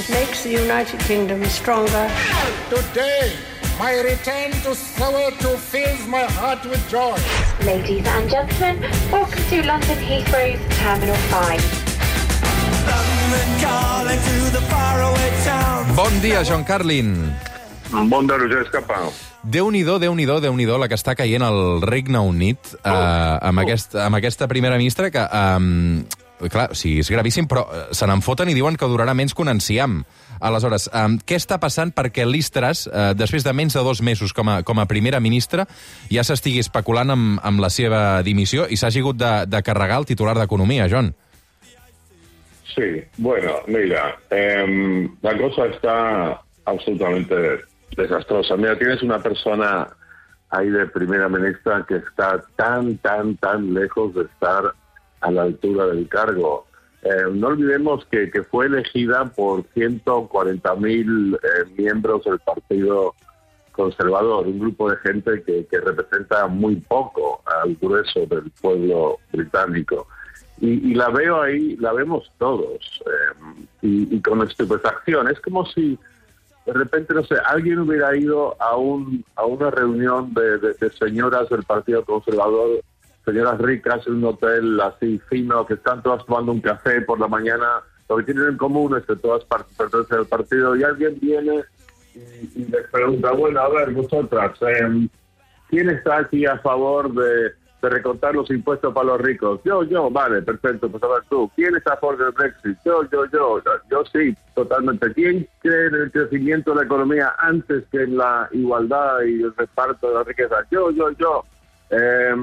It makes the United Kingdom stronger. Today, my return to Soweto fills my heart with joy. Ladies and gentlemen, welcome to London Heathrow's Terminal 5. Bon dia, John Carlin. Bon dia, Roger Escapau. Déu-n'hi-do, Déu-n'hi-do, déu nhi déu la que està caient al Regne Unit eh, amb, aquest, amb aquesta primera ministra que, eh, clar, o sigui, és gravíssim, però eh, se n'en foten i diuen que durarà menys que un enciam. Aleshores, eh, què està passant perquè l'Istras, eh, després de menys de dos mesos com a, com a primera ministra, ja s'estigui especulant amb, amb la seva dimissió i s'hagi hagut de, de carregar el titular d'Economia, John? Sí, bueno, mira, eh, la cosa está absolutamente desastrosa. Mira, tienes una persona ahí de primera ministra que está tan, tan, tan lejos de estar a la altura del cargo. Eh, no olvidemos que, que, fue elegida por 140 mil eh, miembros del Partido Conservador, un grupo de gente que, representa muy poco al grueso del pueblo británico. Y, y la veo ahí, la vemos todos, eh, y, y con estupefacción. Es como si de repente, no sé, alguien hubiera ido a, un, a una reunión de, señoras del Partido Conservador, señoras ricas en un hotel así fino, que están todas tomando un café por la mañana, lo que tienen en común es que todas pertenecen al partido, y alguien viene y, les pregunta, bueno, a ver, vosotras, eh, ¿quién está aquí a favor de, de recortar los impuestos para los ricos. Yo, yo, vale, perfecto, pues a ver tú, ¿quién está a favor del Brexit? Yo, yo, yo, yo sí, totalmente. ¿Quién cree en el crecimiento de la economía antes que en la igualdad y el reparto de la riqueza? Yo, yo, yo. Eh,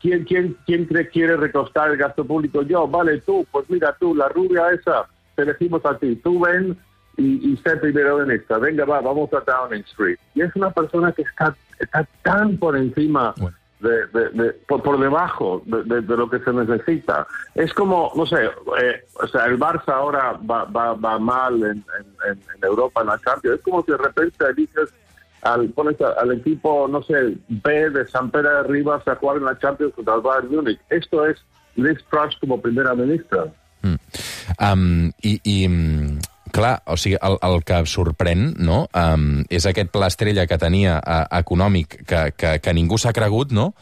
¿Quién, quién, quién cree quiere recostar el gasto público? Yo, vale, tú, pues mira tú, la rubia esa, te elegimos a ti, tú ven y, y sé primero en esta, venga, va, vamos a Downing Street. Y es una persona que está, está tan por encima... Bueno de, de, de, por, por, debajo de, lo que se necesita. Es como, no sé, eh, o sea, el Barça ahora va, va, va mal en, en, en, Europa, en la Champions. Es como si de repente dices al, pones al equipo, no sé, B de San Pedro de Rivas a jugar en la Champions contra el Bayern Múnich. Esto es Liz Truss como primera ministra. Mm. Um, i, i clar, o sigui, el, el que sorprèn no? um, és aquest pla estrella que tenia uh, econòmic que, que, que ningú s'ha cregut, no?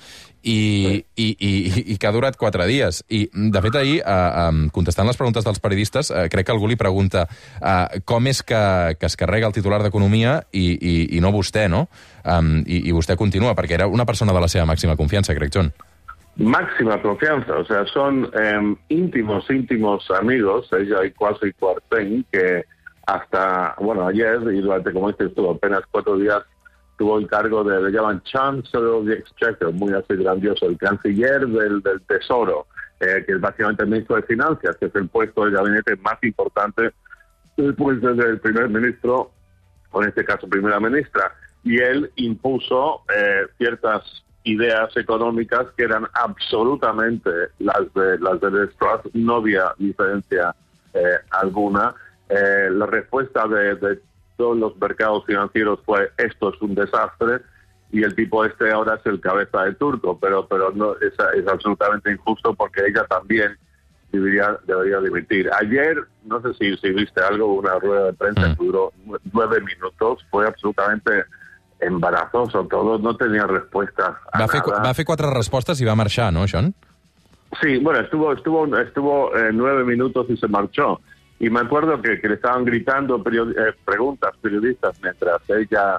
I, i, i, i que ha durat quatre dies. I, de fet, ahir, um, contestant les preguntes dels periodistes, uh, crec que algú li pregunta uh, com és que, que es carrega el titular d'Economia i, i, i no vostè, no? Um, i, I vostè continua, perquè era una persona de la seva màxima confiança, crec, John. máxima confianza, o sea, son eh, íntimos, íntimos amigos, ella y Cuasi Cuartén, que hasta, bueno, ayer y durante, como dices, estuvo apenas cuatro días, tuvo el cargo de, le llaman Chancellor of the Exchequer, muy así grandioso, el canciller del, del Tesoro, eh, que es básicamente el ministro de Finanzas, que es el puesto del gabinete más importante después del primer ministro, o en este caso primera ministra, y él impuso eh, ciertas ideas económicas que eran absolutamente las de las de Strauss, no había diferencia eh, alguna. Eh, la respuesta de, de, todos los mercados financieros fue esto es un desastre y el tipo este ahora es el cabeza de turco, pero pero no es, es absolutamente injusto porque ella también debería, debería dimitir. Ayer, no sé si, si viste algo, una rueda de prensa que duró nueve minutos, fue absolutamente embarazoso todo, no tenía respuestas. Va, fer, va fer quatre respostes i va marxar, ¿no, John? Sí, bueno, estuvo, estuvo, estuvo eh, nueve minutos y se marchó. Y me acuerdo que, que le estaban gritando period eh, preguntas periodistas mientras ella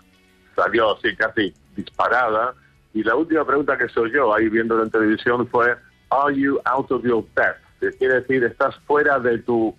salió así casi disparada. Y la última pregunta que soy yo ahí viendo en televisión fue, ¿Are you out of your depth? Que quiere decir, estás fuera de tu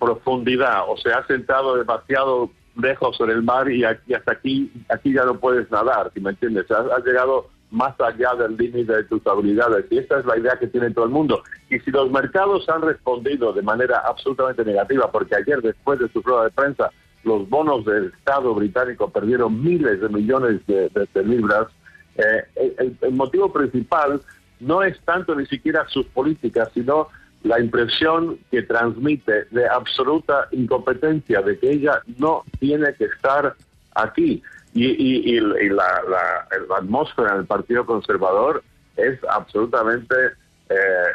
profundidad o se ha sentado demasiado lejos en el mar y, aquí, hasta aquí aquí ya no puedes nadar, si me entiendes. Has, has llegado más allá del límite de tus habilidades y esta es la idea que tiene todo el mundo. Y si los mercados han respondido de manera absolutamente negativa, porque ayer después de su prueba de prensa los bonos del Estado británico perdieron miles de millones de libras, eh, el, el motivo principal no es tanto ni siquiera sus políticas, sino la impresión que transmite de absoluta incompetencia, de que ella no tiene que estar aquí. Y, y, la, la, la, atmósfera del Partido Conservador es absolutamente, eh,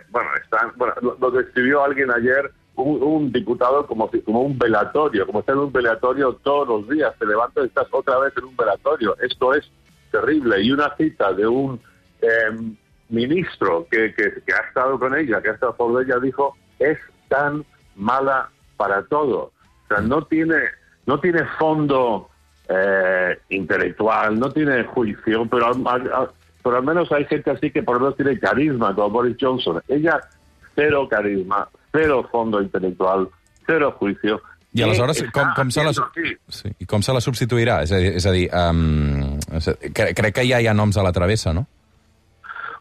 bueno, están, bueno, lo, lo, describió alguien ayer, un, un diputado como, como un velatorio, como estar en un velatorio todos los días, te levantas y estás otra vez en un velatorio. Esto es terrible. Y una cita de un em, ministro que, que, que ha estado con ella, que ha estado por ella, dijo, es tan mala para todo. O sea, no tiene, no tiene fondo eh, intelectual, no tiene juicio, pero al, al- al- pero al menos hay gente así que por lo menos tiene carisma, como Boris Johnson. Ella, cero carisma, cero fondo intelectual, cero juicio. I aleshores, Què com, com, se la, sí, com se la substituirà? És a dir, és a dir um, cre crec que ja hi ha noms a la travessa, no?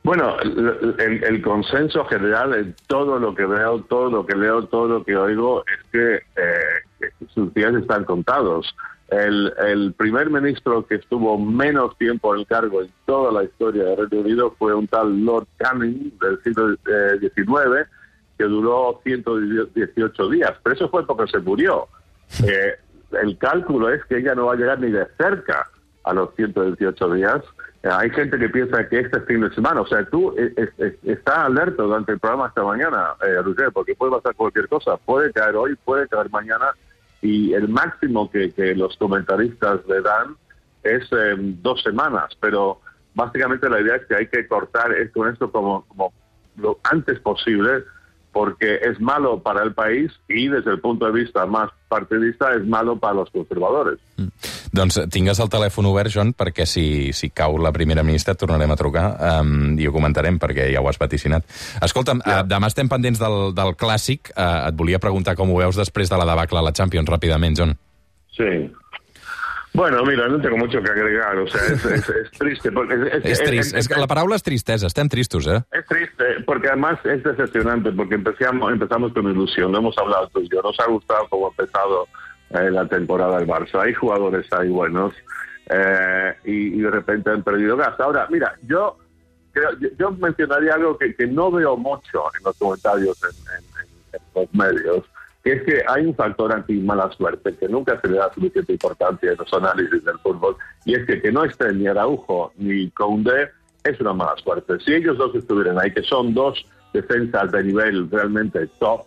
Bueno, el, el- consenso general en todo lo que veo, todo lo que leo, todo lo que oigo es que, eh, que sus días están contados. El, el primer ministro que estuvo menos tiempo en el cargo en toda la historia del Reino Unido fue un tal Lord Canning del siglo eh, XIX, que duró 118 días. Pero eso fue porque se murió. Eh, el cálculo es que ella no va a llegar ni de cerca a los 118 días. Eh, hay gente que piensa que este fin de semana, o sea, tú eh, es- es- está alerta durante el programa esta mañana, eh, Roger, porque puede pasar cualquier cosa. Puede caer hoy, puede caer mañana, y el máximo que, que los comentaristas le dan es eh, dos semanas, pero básicamente la idea es que hay que cortar esto, esto como, como lo antes posible, porque es malo para el país y desde el punto de vista más partidista es malo para los conservadores. Doncs tingues el telèfon obert, John, perquè si, si cau la primera ministra et tornarem a trucar um, i ho comentarem, perquè ja ho has vaticinat. Escolta'm, Ja. uh, demà estem pendents del, del clàssic. Uh, et volia preguntar com ho veus després de la debacle a la Champions, ràpidament, John. Sí. Bueno, mira, no tengo mucho que agregar, o sea, es, es- es triste. Porque es, És trist. És que la paraula és tristesa. Estem tristos, eh? Es triste, porque además es decepcionante, porque empezamos, empezamos con ilusión, lo hemos hablado tú y yo, nos ha gustado cómo ha empezado eh, la temporada del Barça, hay jugadores ahí buenos eh, y, de repente han perdido gas. Ahora, mira, yo yo, yo mencionaría algo que, que no veo mucho en los comentarios en, los medios, que es que hay un factor anti mala suerte que nunca se le da suficiente importancia en los análisis del fútbol, y es que que no estén ni Araujo ni Koundé es una mala suerte. Si ellos dos estuvieran ahí, que son dos defensas de nivel realmente top,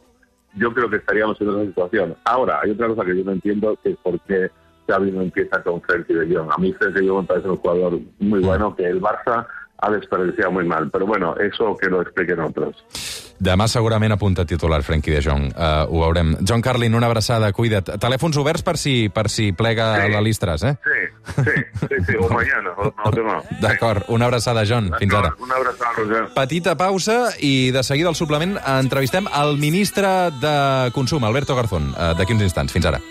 yo creo que estaríamos en otra situación. Ahora, hay otra cosa que yo no entiendo, que es por qué Xavi no empieza con Frenkie de Jong. A mí Frenkie de Jong me parece un jugador muy bueno, que el Barça ha desperdiciado muy mal. Pero bueno, eso que lo expliquen otros. Demà segurament apunta titular Frenkie de Jong. Uh, ho veurem. John Carlin, una abraçada, cuida't. Telèfons oberts per si, per si plega Sí. la Listres, eh? Sí, sí, sí, sí, o mañana, o, o demà. D'acord, una abraçada, John. Fins ara. Un abraçada, Roger. Petita pausa i de seguida al suplement entrevistem el ministre de Consum, Alberto Garzón, eh, d'aquí uns instants. Fins ara.